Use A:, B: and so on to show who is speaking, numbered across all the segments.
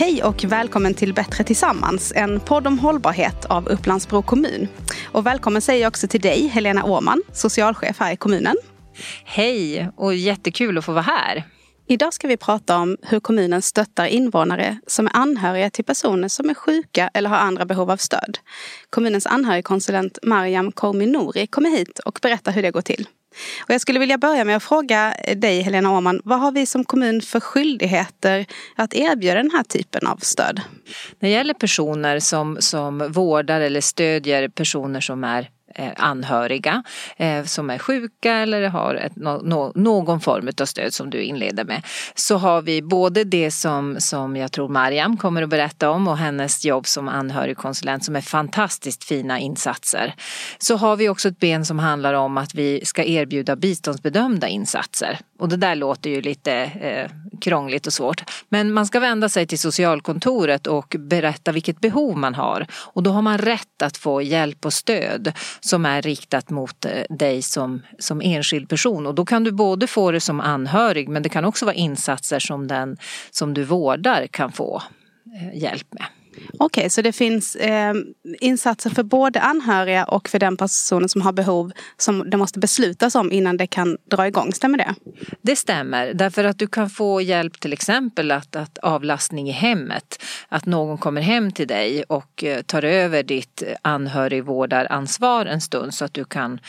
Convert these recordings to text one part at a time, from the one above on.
A: Hej och välkommen till Bättre tillsammans, en podd om hållbarhet av Upplandsbro kommun. Och välkommen säger jag också till dig, Helena Åman, socialchef här i kommunen.
B: Hej och jättekul att få vara här.
A: Idag ska vi prata om hur kommunen stöttar invånare som är anhöriga till personer som är sjuka eller har andra behov av stöd. Kommunens anhörigkonsulent Mariam Kormi kommer hit och berättar hur det går till. Och jag skulle vilja börja med att fråga eh, dig Helena Åman, vad har vi som kommun för skyldigheter att erbjuda den här typen av stöd?
B: När det gäller personer som, som vårdar eller stödjer personer som är Eh, anhöriga eh, som är sjuka eller har ett, no, någon form av stöd som du inleder med. Så har vi både det som, som jag tror Mariam kommer att berätta om och hennes jobb som anhörigkonsulent som är fantastiskt fina insatser. Så har vi också ett ben som handlar om att vi ska erbjuda biståndsbedömda insatser. Och det där låter ju lite eh, krångligt och svårt. Men man ska vända sig till socialkontoret och berätta vilket behov man har. Och då har man rätt att få hjälp och stöd som är riktat mot eh, dig som, som enskild person. Och då kan du både få det som anhörig men det kan också vara insatser som den som du vårdar kan få eh, hjälp med.
A: Okej, okay, så det finns eh, insatser för både anhöriga och för den personen som har behov som det måste beslutas om innan det kan dra igång, stämmer det?
B: Det stämmer, därför att du kan få hjälp till exempel att, att avlastning i hemmet. Att någon kommer hem till dig och eh, tar över ditt anhörigvårdaransvar en stund så att du kan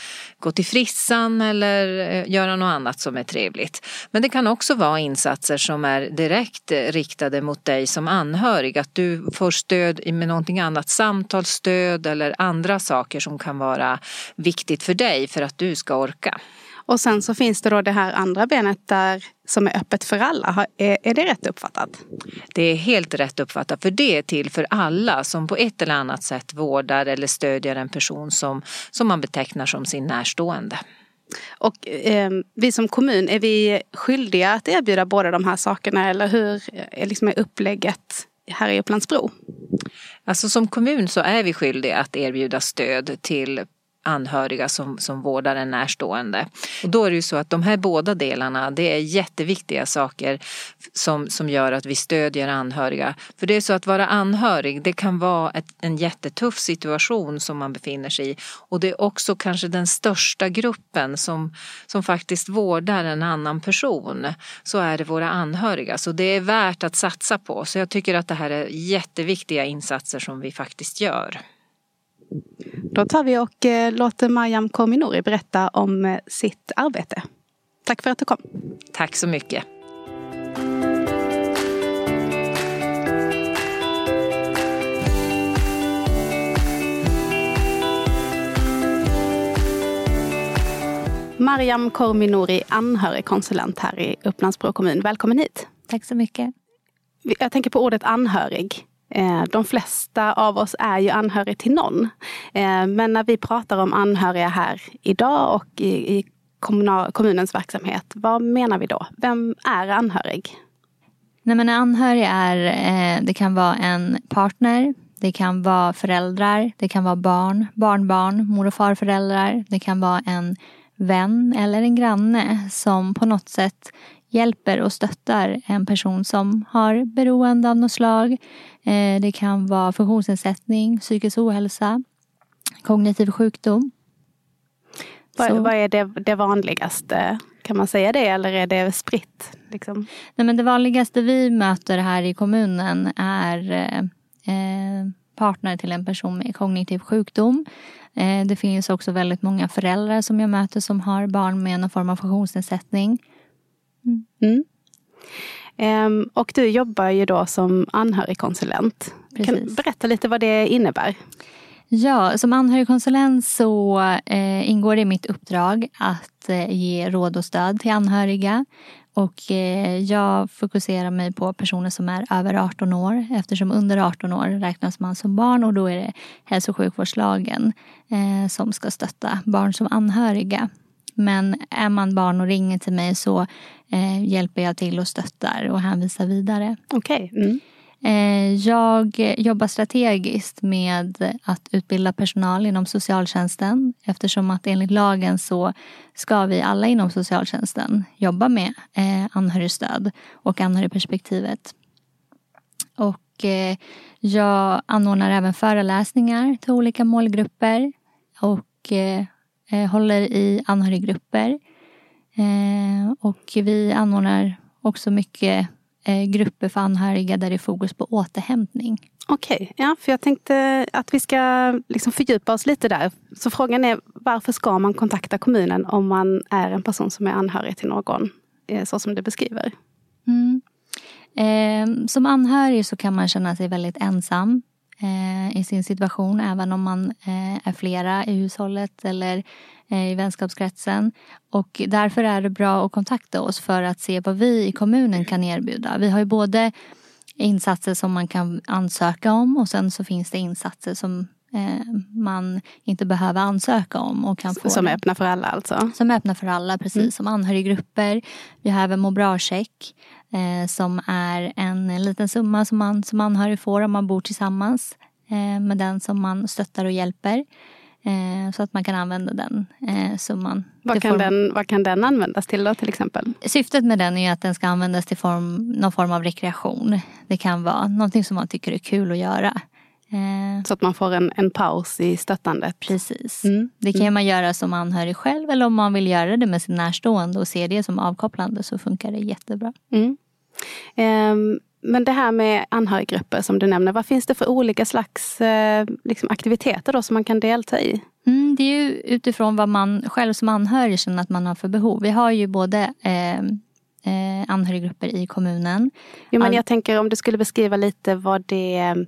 B: gå till frissan eller eh, göra något annat som är trevligt. Men det kan också vara insatser som är direkt eh, riktade mot dig som anhörig, att du får stöd med någonting annat, samtalsstöd eller andra saker som kan vara viktigt för dig för att du ska orka.
A: Och sen så finns det då det här andra benet där som är öppet för alla. Är, det rätt uppfattat?
B: Det är helt rätt uppfattat för det är till för alla som på ett eller annat sätt vårdar eller stödjer en person som, som man betecknar som sin närstående.
A: Och eh, vi som kommun, är vi skyldiga att erbjuda båda de här sakerna eller hur är liksom upplägget här i Upplandsbro?
B: Alltså som kommun så är vi skyldiga att erbjuda stöd till anhöriga som, som vårdar en närstående. Och då är det ju så att de här båda delarna det är jätteviktiga saker som, som gör att vi stödjer anhöriga. För det är så att vara anhörig det kan vara ett, en jättetuff situation som man befinner sig i. Och det är också kanske den största gruppen som, som faktiskt vårdar en annan person. Så är det våra anhöriga. Så det är värt att satsa på. Så jag tycker att det här är jätteviktiga insatser som vi faktiskt gör.
A: Då tar vi och eh, låter Mariam Korminori berätta om eh, sitt arbete. Tack för att du kom.
B: Tack så mycket.
A: Mariam Korminori, anhörigkonsulent här i Upplandsbro kommun. Välkommen hit.
C: Tack så mycket.
A: Jag tänker på ordet anhörig. Eh, de flesta av oss är ju anhörig till någon. Eh, men när vi pratar om anhöriga här idag och i kommunens verksamhet, vad menar vi då? Vem är anhörig?
C: Nej, men anhörig är, eh, det kan vara en partner, det kan vara föräldrar, det kan vara barn, barnbarn, mor och farföräldrar. Det kan vara en vän eller en granne som på något sätt hjälper och stöttar en person som har beroende av något slag. Eh, det kan vara funktionsnedsättning, psykisk ohälsa, kognitiv sjukdom.
A: Vad, vad är det, det, vanligaste? Kan man säga det eller är det spritt? Liksom?
C: Nej, men det vanligaste vi möter här i kommunen är eh, partner till en person med kognitiv sjukdom. Eh, det finns också väldigt många föräldrar som jag möter som har barn med någon form av funktionsnedsättning.
A: Mm. Um, och du jobbar ju då som anhörigkonsulent. Precis. Kan berätta lite vad det innebär?
C: Ja, som anhörigkonsulent så eh, ingår det i mitt uppdrag att eh, ge råd och stöd till anhöriga. Och eh, jag fokuserar mig på personer som är över 18 år eftersom under 18 år räknas man som barn och då är det hälso och sjukvårdslagen eh, som ska stötta barn som anhöriga. Men är man barn och ringer till mig så eh, hjälper jag till och stöttar och hänvisar vidare.
A: Okej. Okay. Mm.
C: Eh, jag jobbar strategiskt med att utbilda personal inom socialtjänsten eftersom att enligt lagen så ska vi alla inom socialtjänsten jobba med eh, anhörigstöd och anhörigperspektivet. Och eh, jag anordnar även föreläsningar till olika målgrupper och håller i anhöriggrupper. Och vi anordnar också mycket grupper för anhöriga där det är fokus på återhämtning.
A: Okej, okay, ja, för jag tänkte att vi ska liksom fördjupa oss lite där. Så frågan är varför ska man kontakta kommunen om man är en person som är anhörig till någon, så som du beskriver?
C: Mm. Eh, som anhörig så kan man känna sig väldigt ensam eh, i sin situation även om man eh, är flera i hushållet eller eh, i vänskapskretsen. Och därför är det bra att kontakta oss för att se vad vi i kommunen kan erbjuda. Vi har ju både insatser som man kan ansöka om och sen så finns det insatser som Eh, man inte behöver ansöka om. Och kan få
A: som är öppna för alla alltså?
C: Som är öppna för alla, precis. Mm. Som anhöriggrupper. Vi har även må bra-check eh, som är en liten summa som man som anhörig får om man bor tillsammans eh, med den som man stöttar och hjälper. Eh, så att man kan använda den eh, summan.
A: Vad kan, form... den, vad kan den användas till då till exempel?
C: Syftet med den är att den ska användas till form, någon form av rekreation. Det kan vara någonting som man tycker är kul att göra.
A: Eh, så att man får en, en paus i stöttandet.
C: Precis. Mm. Det kan mm. man göra som anhörig själv eller om man vill göra det med sin närstående och se det som avkopplande så funkar det jättebra.
A: Mm. Um, men det här med anhöriggrupper som du nämner, vad finns det för olika slags eh, liksom aktiviteter då som man kan delta i?
C: Mm, det är ju utifrån vad man själv som anhörig känner att man har för behov. Vi har ju både eh, eh, anhöriggrupper i kommunen.
A: Jo, men jag tänker om du skulle beskriva lite vad det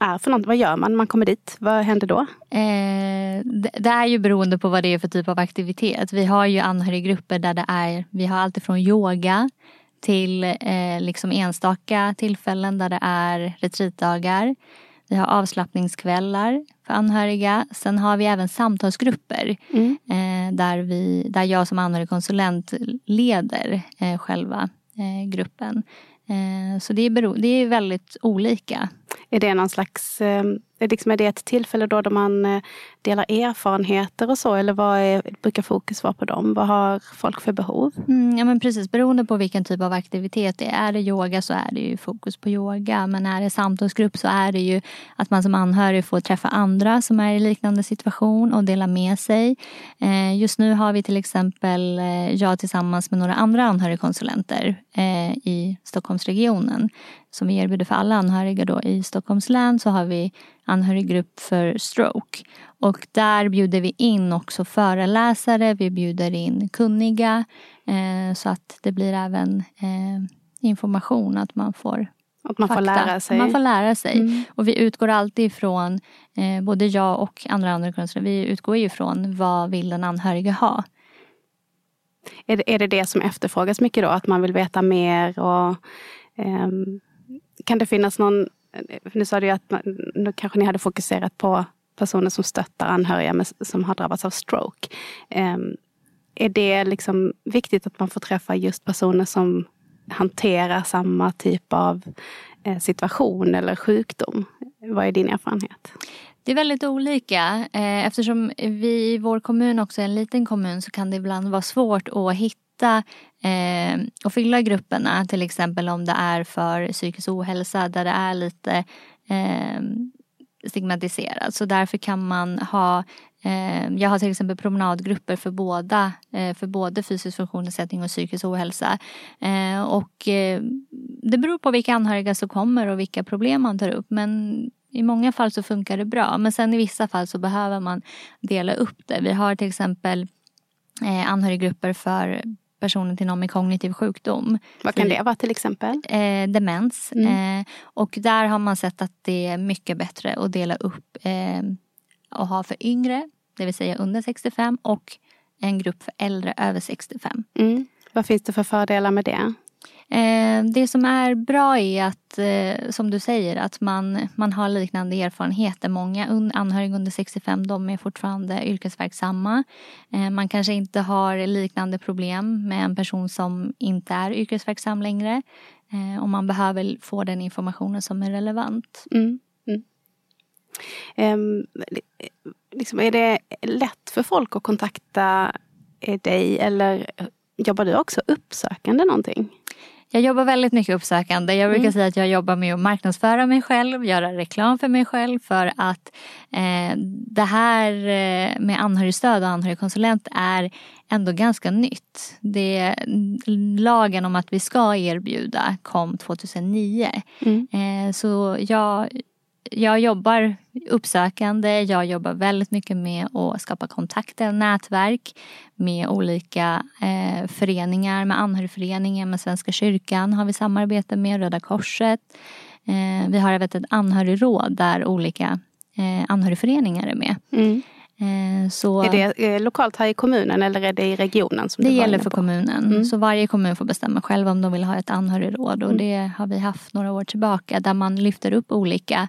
A: är för något. Vad gör man när man kommer dit? Vad händer då?
C: Eh, det, är ju beroende på vad det är för typ av aktivitet. Vi har ju anhöriggrupper där det är, vi har allt ifrån yoga till eh, liksom enstaka tillfällen där det är retreatdagar. Vi har avslappningskvällar för anhöriga. Sen har vi även samtalsgrupper mm. eh, där, vi, där jag som anhörigkonsulent leder eh, själva eh, gruppen. Eh, så det är, det är väldigt olika.
A: Är det någon slags, ehm, liksom, är det ett tillfälle då, då man eh, delar erfarenheter och så? Eller vad är, brukar fokus vara på dem? Vad har folk för behov?
C: Mm, ja men precis, beroende på vilken typ av aktivitet det är. Är det yoga så är det ju fokus på yoga. Men är det samtalsgrupp så är det ju att man som anhörig får träffa andra som är i liknande situation och dela med sig. Eh, just nu har vi till exempel eh, jag tillsammans med några andra anhörigkonsulenter eh, i Stockholmsregionen som vi erbjuder för alla anhöriga då i Stockholms län så har vi anhöriggrupp för stroke. Och där bjuder vi in också föreläsare, vi bjuder in kunniga eh, så att det blir även eh, information att man får
A: att man fakta. får lära sig.
C: Man får lära sig. Mm. Och vi utgår alltid ifrån, eh, både jag och andra anhörigkonsulenter, vi utgår ifrån vad vill den anhöriga ha.
A: Är det, är det det som efterfrågas mycket då? Att man vill veta mer och um kan det finnas någon, nu sa du att man, nu kanske ni hade fokuserat på personer som stöttar anhöriga med, som har drabbats av stroke. Um, är det liksom viktigt att man får träffa just personer som hanterar samma typ av eh, situation eller sjukdom? Vad är din erfarenhet?
C: Det är väldigt olika. Eh, eftersom vi i vår kommun också är en liten kommun så kan det ibland vara svårt att hitta hitta eh, och fylla grupperna. Till exempel om det är för psykisk ohälsa där det är lite eh, stigmatiserat. Så därför kan man ha eh, jag har till exempel promenadgrupper för båda eh, för både fysisk funktionsnedsättning och psykisk ohälsa. Eh, och eh, det beror på vilka anhöriga som kommer och vilka problem man tar upp. Men i många fall så funkar det bra. Men sen i vissa fall så behöver man dela upp det. Vi har till exempel eh, anhöriggrupper för personer till någon med kognitiv sjukdom.
A: Vad kan det vara till exempel?
C: Eh, demens. Mm. Eh, och där har man sett att det är mycket bättre att dela upp eh, och ha för yngre, det vill säga under 65 och en grupp för äldre över 65.
A: Mm. Vad finns det för fördelar med det?
C: Eh, det som är bra är att, eh, som du säger, att man, man har liknande erfarenheter. Många anhöriga under 65 de är fortfarande yrkesverksamma. Eh, man kanske inte har liknande problem med en person som inte är yrkesverksam längre. Och man behöver få den informationen som är relevant.
A: Mm. Mm. Um, liksom, är det lätt för folk att kontakta dig eller jobbar du också uppsökande någonting?
C: Jag jobbar väldigt mycket uppsökande. Jag brukar
A: Mm.
C: säga att jag jobbar med att marknadsföra mig själv, göra reklam för mig själv för att eh, det här eh, med anhörigstöd och anhörigkonsulent är ändå ganska nytt. Det, lagen om att vi ska erbjuda kom 2009.
A: Mm.
C: Eh, så jag, jag jobbar uppsökande, jag jobbar väldigt mycket med att skapa kontakter, nätverk med olika eh, föreningar, med anhörigföreningen, med Svenska kyrkan har vi samarbete med, Röda Korset. Eh, vi har även ett anhörigråd där olika eh, anhörigföreningar är med.
A: Mm.
C: Eh, så
A: Är det lokalt här i kommunen eller är det i regionen? Som
C: det gäller för kommunen.
A: Mm.
C: Så varje kommun får bestämma själv om de vill ha ett anhörigråd. Och
A: Mm.
C: det har vi haft några år tillbaka. Där man lyfter upp olika,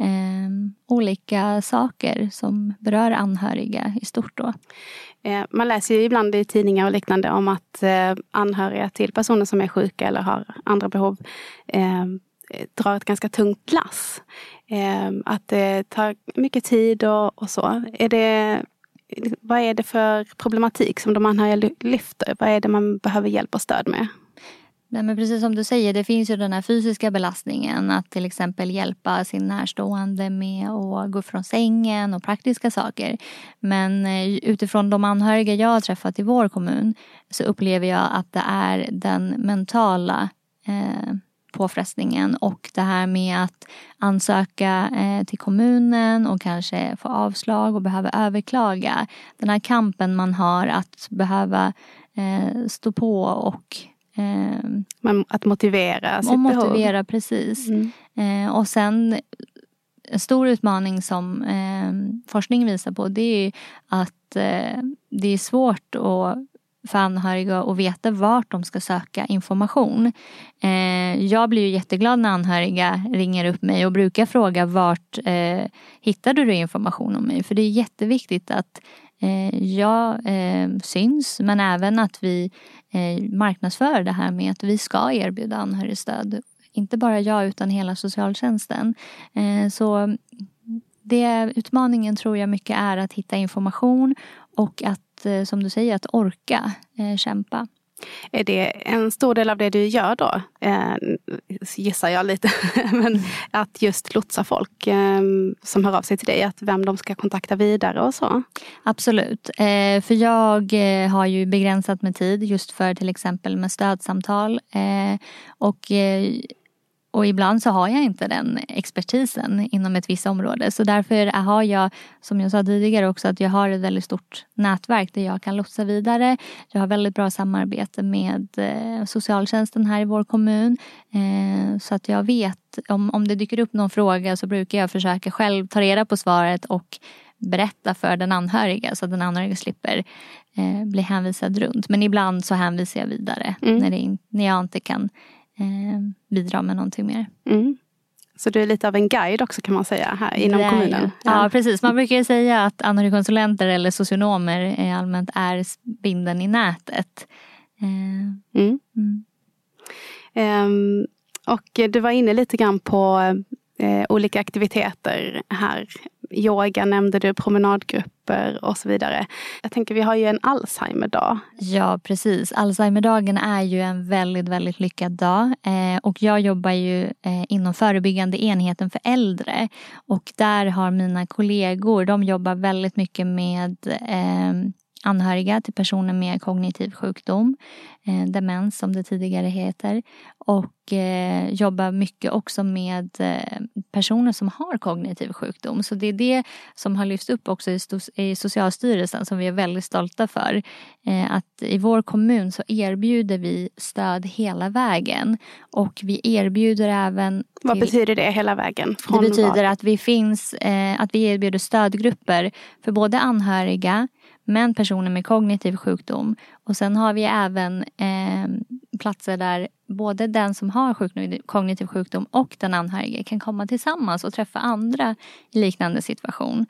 C: eh, olika saker som berör anhöriga i stort. Då.
A: Eh, Man läser ju ibland i tidningar och liknande om att eh, anhöriga till personer som är sjuka eller har andra behov eh, Eh, drar ett ganska tungt lass. Ehm, att eh, det tar mycket tid och, och så. Är det, vad är det för problematik som de anhöriga lyfter? Vad är det man behöver hjälp och stöd med?
C: Nej, men precis som du säger, det finns ju den här fysiska belastningen. Att till exempel hjälpa sin närstående med att gå från sängen och praktiska saker. Men eh, utifrån de anhöriga jag har träffat i vår kommun så upplever jag att det är den mentala eh, påfrestningen och det här med att ansöka eh, till kommunen och kanske få avslag och behöva överklaga. Den här kampen man har att behöva eh, stå på och eh,
A: att motivera sitt
C: och
A: behov?
C: motivera precis.
A: Mm.
C: Och sen en stor utmaning som eh, forskning visar på det är att eh, det är svårt att för anhöriga att veta vart de ska söka information. Eh, jag blir ju jätteglad när anhöriga ringer upp mig och brukar fråga vart eh, hittade du information om mig? För det är jätteviktigt att eh, jag eh, syns men även att vi eh, marknadsför det här med att vi ska erbjuda anhörigstöd. Inte bara jag utan hela socialtjänsten. Eh, så det, utmaningen tror jag mycket är att hitta information och att, eh, som du säger, att orka eh, kämpa.
A: Är det en stor del av det du gör då? Eh, gissar jag lite. Men att just lotsa folk eh, som hör av sig till dig, att vem de ska kontakta vidare och så?
C: Absolut. Eh, för jag eh, har ju begränsat med tid just för till exempel med stödsamtal. Och, och ibland så har jag inte den expertisen inom ett visst område. Så därför har jag, som jag sa tidigare också, att jag har ett väldigt stort nätverk där jag kan lotsa vidare. Jag har väldigt bra samarbete med eh, socialtjänsten här i vår kommun. Eh, så att jag vet, om, om det dyker upp någon fråga så brukar jag försöka själv ta reda på svaret och berätta för den anhöriga så att den anhöriga slipper eh, bli hänvisad runt. Men ibland så hänvisar jag vidare
A: Mm.
C: när, det när jag inte kan bidra med någonting mer.
A: Mm. Så du är lite av en guide också kan man säga här inom
C: är
A: kommunen?
C: jag. Ja, precis. Man brukar säga att anhörigkonsulenter eller socionomer eh, allmänt är binden i nätet. Eh,
A: Mm.
C: mm.
A: Ehm, och du var inne lite grann på eh, olika aktiviteter här. Yoga nämnde du, promenadgrupper och så vidare. Jag tänker vi har ju en Alzheimer dag.
C: Ja, precis. Alzheimer dagen är ju en väldigt, väldigt lyckad dag. Eh, och jag jobbar ju eh, inom förebyggande enheten för äldre. Och där har mina kollegor, de jobbar väldigt mycket med eh, anhöriga till personer med kognitiv sjukdom. Eh, demens som det tidigare heter. Och eh, jobbar mycket också med eh, personer som har kognitiv sjukdom. Så det är det som har lyfts upp också i, i Socialstyrelsen som vi är väldigt stolta för. Eh, att i vår kommun så erbjuder vi stöd hela vägen. Och vi erbjuder även
A: Vad
C: till-
A: betyder det hela vägen?
C: det betyder
A: vad?
C: att vi finns, eh, att vi erbjuder stödgrupper för både anhöriga men personer med kognitiv sjukdom. Och sen har vi även eh, platser där både den som har sjukdom, kognitiv sjukdom och den anhörige kan komma tillsammans och träffa andra i liknande situation.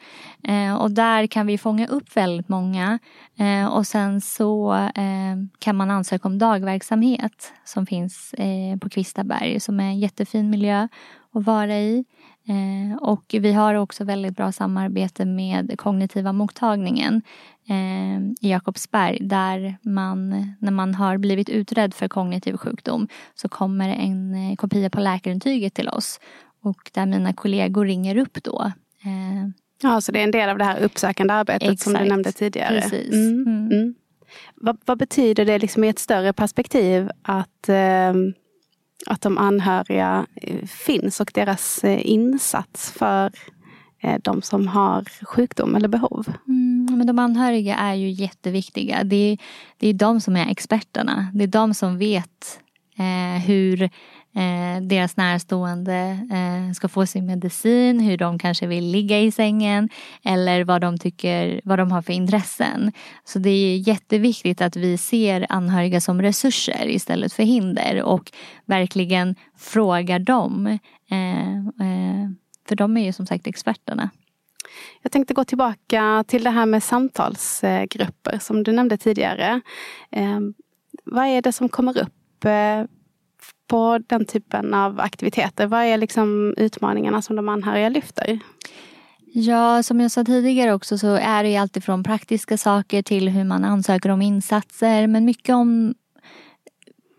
C: Eh, och där kan vi fånga upp väldigt många. Eh, och sen så eh, kan man ansöka om dagverksamhet som finns eh, på Kvistaberg som är en jättefin miljö att vara i. Eh, och vi har också väldigt bra samarbete med kognitiva mottagningen eh, i Jakobsberg där man, när man har blivit utredd för kognitiv sjukdom så kommer en eh, kopia på läkarintyget till oss och där mina kollegor ringer upp då.
A: Ja, så det är en del av det här uppsökande arbetet Exakt. som du nämnde tidigare.
C: Precis. Mm, mm. Mm.
A: Vad, vad, betyder det liksom i ett större perspektiv att eh, att de anhöriga eh, finns och deras eh, insats för eh, de som har sjukdom eller behov.
C: Mm, men de anhöriga är ju jätteviktiga. Det är, det är de som är experterna. Det är de som vet eh, hur eh, deras närstående eh, ska få sin medicin, hur de kanske vill ligga i sängen eller vad de tycker, vad de har för intressen. Så det är jätteviktigt att vi ser anhöriga som resurser istället för hinder och verkligen frågar dem. Eh, eh, för de är ju som sagt experterna.
A: Jag tänkte gå tillbaka till det här med samtalsgrupper som du nämnde tidigare. Eh, vad är det som kommer upp eh, på den typen av aktiviteter? Vad är liksom utmaningarna som de anhöriga lyfter?
C: Ja, som jag sa tidigare också så är det alltid från praktiska saker till hur man ansöker om insatser. Men mycket om,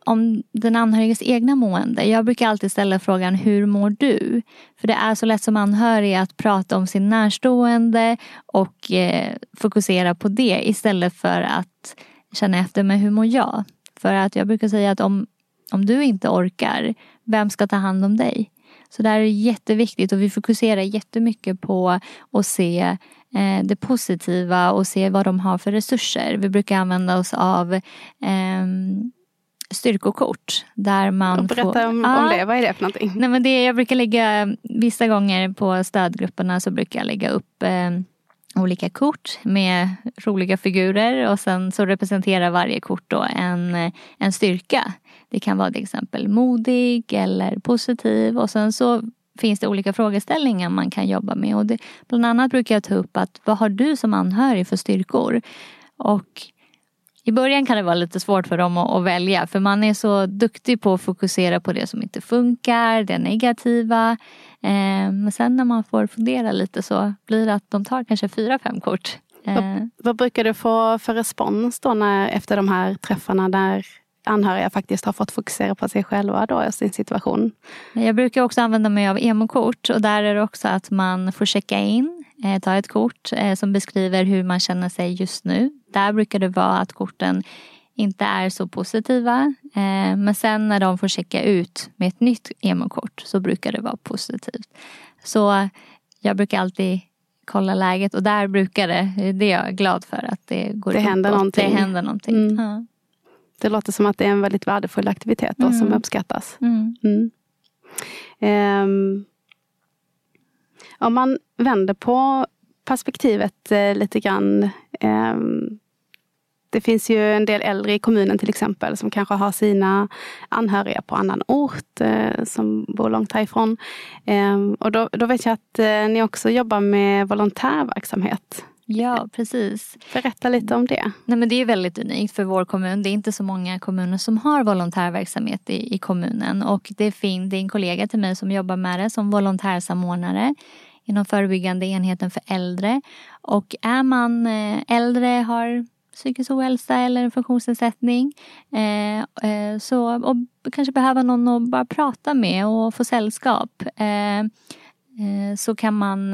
C: om den anhöriges egna mående. Jag brukar alltid ställa frågan hur mår du? För det är så lätt som anhörig att prata om sin närstående och eh, fokusera på det istället för att känna efter med hur mår jag? För att jag brukar säga att om om du inte orkar, vem ska ta hand om dig? Så det här är jätteviktigt och vi fokuserar jättemycket på att se eh, det positiva och se vad de har för resurser. Vi brukar använda oss av eh, styrkokort. Där man
A: Berätta får, om, ah, om det, vad är det för någonting?
C: Nej, men det, jag brukar lägga, vissa gånger på stödgrupperna så brukar jag lägga upp eh, olika kort med roliga figurer och sen så representerar varje kort då en, en styrka. Det kan vara till exempel modig eller positiv och sen så finns det olika frågeställningar man kan jobba med. Och det, bland annat brukar jag ta upp att vad har du som anhörig för styrkor? Och i början kan det vara lite svårt för dem att, välja för man är så duktig på att fokusera på det som inte funkar, det negativa. Eh, men sen när man får fundera lite så blir det att de tar kanske fyra, fem kort.
A: Eh. Vad, vad, brukar du få för respons då när, efter de här träffarna där anhöriga faktiskt har fått fokusera på sig själva då och sin situation.
C: Jag brukar också använda mig av emokort och där är det också att man får checka in, eh, ta ett kort eh, som beskriver hur man känner sig just nu. Där brukar det vara att korten inte är så positiva. Eh, men sen när de får checka ut med ett nytt emokort så brukar det vara positivt. Så jag brukar alltid kolla läget och där brukar det, det är jag glad för att det går
A: Det händer någonting.
C: Det händer någonting. Mm. Ja.
A: Det låter som att det är en väldigt värdefull aktivitet då, mm. som uppskattas. Mm. Um, om man vänder på perspektivet eh, lite grann. Eh, det finns ju en del äldre i kommunen till exempel som kanske har sina anhöriga på annan ort eh, som bor långt härifrån. Ehm, och då, då vet jag att eh, ni också jobbar med volontärverksamhet.
C: Ja, precis.
A: Berätta lite om det.
C: Nej, men det är väldigt unikt för vår kommun. Det är inte så många kommuner som har volontärverksamhet i, i kommunen. Och det, fin, det är en kollega till mig som jobbar med det som volontärsamordnare inom förebyggande enheten för äldre. Och är man eh, äldre, har psykisk ohälsa eller en funktionsnedsättning eh, eh, så, och kanske behöver någon att bara prata med och få sällskap eh, eh så kan man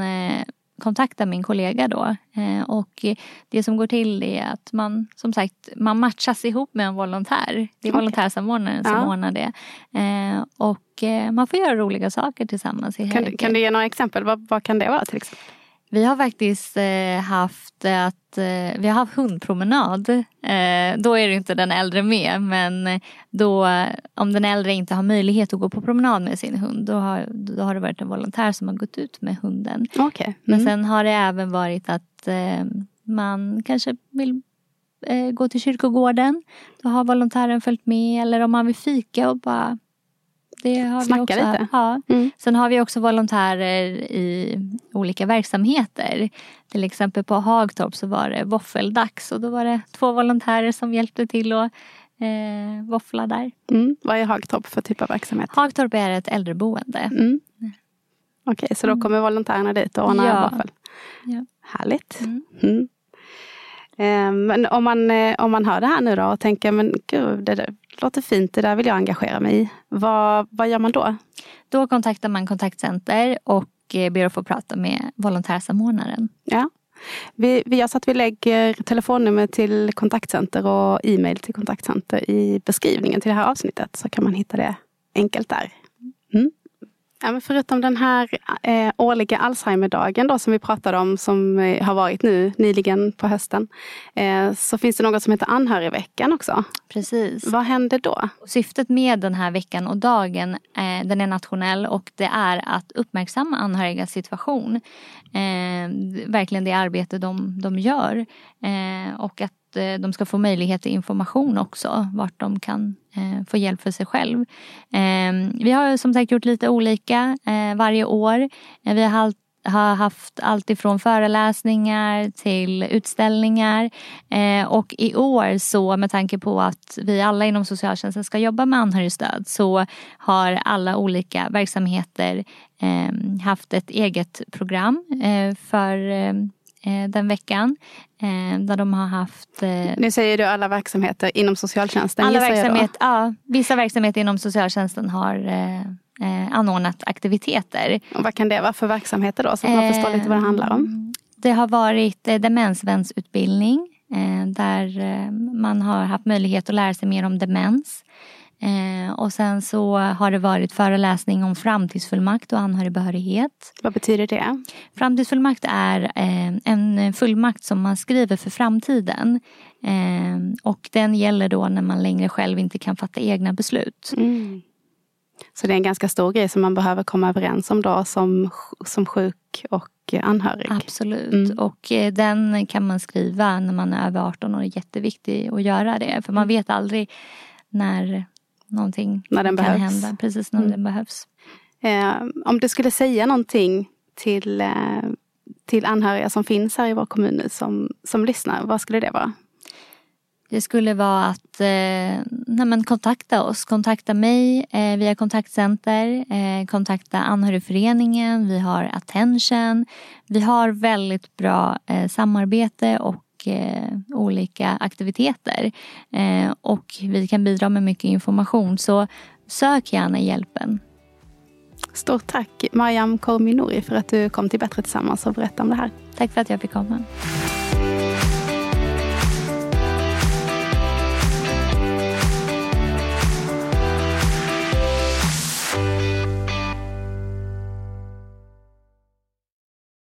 C: kontakta min kollega då. Eh, och det som går till är att man som sagt man matchas ihop med en volontär. Det är okay. volontärsamordnaren som ja. ordnar det. Eh, och eh, man får göra roliga saker tillsammans.
A: kan, du, kan du ge några exempel? Vad, vad kan det vara till exempel?
C: Vi har faktiskt eh, haft att eh, vi har haft hundpromenad. Eh, då är det inte den äldre med men då om den äldre inte har möjlighet att gå på promenad med sin hund då har, då har det varit en volontär som har gått ut med hunden.
A: Okay. Mm.
C: Men sen har det även varit att man kanske vill gå till kyrkogården. Då har volontären följt med eller om man vill fika och bara
A: det har Snacka vi också. lite.
C: Ja. Mm. Sen har vi också volontärer i olika verksamheter. Till exempel på Hagtorp så var det våffeldags och då var det två volontärer som hjälpte till att eh, våffla där.
A: Mm. Vad är Hagtorp för typ av verksamhet?
C: Hagtorp är ett äldreboende. Mm.
A: Okej, så då kommer volontärerna dit och ordnar
C: Ja.
A: vaffel?
C: Ja.
A: Härligt.
C: Mm.
A: Mm. Eh, Men om man, eh, om man hör det här nu då och tänker, men gud, det låter fint, det där vill jag engagera mig i. Vad, vad gör man då?
C: Då kontaktar man kontaktcenter och eh, ber att få prata med volontärsamordnaren.
A: Ja. Vi, vi gör så att vi lägger telefonnummer till kontaktcenter och e-mail till kontaktcenter i beskrivningen till det här avsnittet. Så kan man hitta det enkelt där. Mm. Ja, men förutom den här eh, årliga Alzheimerdagen då, som vi pratade om som eh, har varit nu nyligen på hösten. Eh, så finns det något som heter anhörigveckan också.
C: Precis.
A: Vad händer då?
C: Syftet med den här veckan och dagen, eh, den är nationell och det är att uppmärksamma anhörigas situation. Eh, verkligen det arbete de, de gör. Eh, och att Eh, de ska få möjlighet till information också, vart de kan eh, få hjälp för sig själv. Ehm, vi har som sagt gjort lite olika eh, varje år. Vi har har haft allt ifrån föreläsningar till utställningar. Eh, och i år så med tanke på att vi alla inom socialtjänsten ska jobba med anhörigstöd så har alla olika verksamheter eh, haft ett eget program eh, för den veckan. Eh, där de har haft eh,
A: Nu säger du alla verksamheter inom socialtjänsten.
C: alla verksamhet, ja, vissa verksamheter inom socialtjänsten har eh, eh, anordnat aktiviteter.
A: Och vad kan det vara för verksamheter då? Så att man förstår lite vad det handlar om.
C: Eh, Det har varit eh, demensvänsutbildning eh, där eh, man har haft möjlighet att lära sig mer om demens. Eh, och sen så har det varit föreläsning om framtidsfullmakt och anhörigbehörighet.
A: Vad betyder det?
C: Framtidsfullmakt är eh, en fullmakt som man skriver för framtiden. Eh, och den gäller då när man längre själv inte kan fatta egna beslut.
A: Mm. Så det är en ganska stor grej som man behöver komma överens om då som, som sjuk och anhörig.
C: Absolut.
A: Mm.
C: Och eh, den kan man skriva när man är över 18 år. Det är jätteviktigt att göra det. För man vet aldrig när någonting.
A: När den
C: kan
A: behövs.
C: hända. Precis när
A: Mm.
C: den behövs.
A: Eh, om du skulle säga någonting till, eh, till anhöriga som finns här i vår kommun nu som, som lyssnar, vad skulle det vara?
C: Det skulle vara att eh, nej kontakta oss. Kontakta mig eh, via kontaktcenter. Eh, kontakta anhörigföreningen. Vi har Attention. Vi har väldigt bra eh, samarbete och eh, olika aktiviteter. Eh, och vi kan bidra med mycket information. Så sök gärna hjälpen.
A: Stort tack Mariam Korminori för att du kom till Bättre Tillsammans och berättade om det här.
C: Tack för att jag fick komma.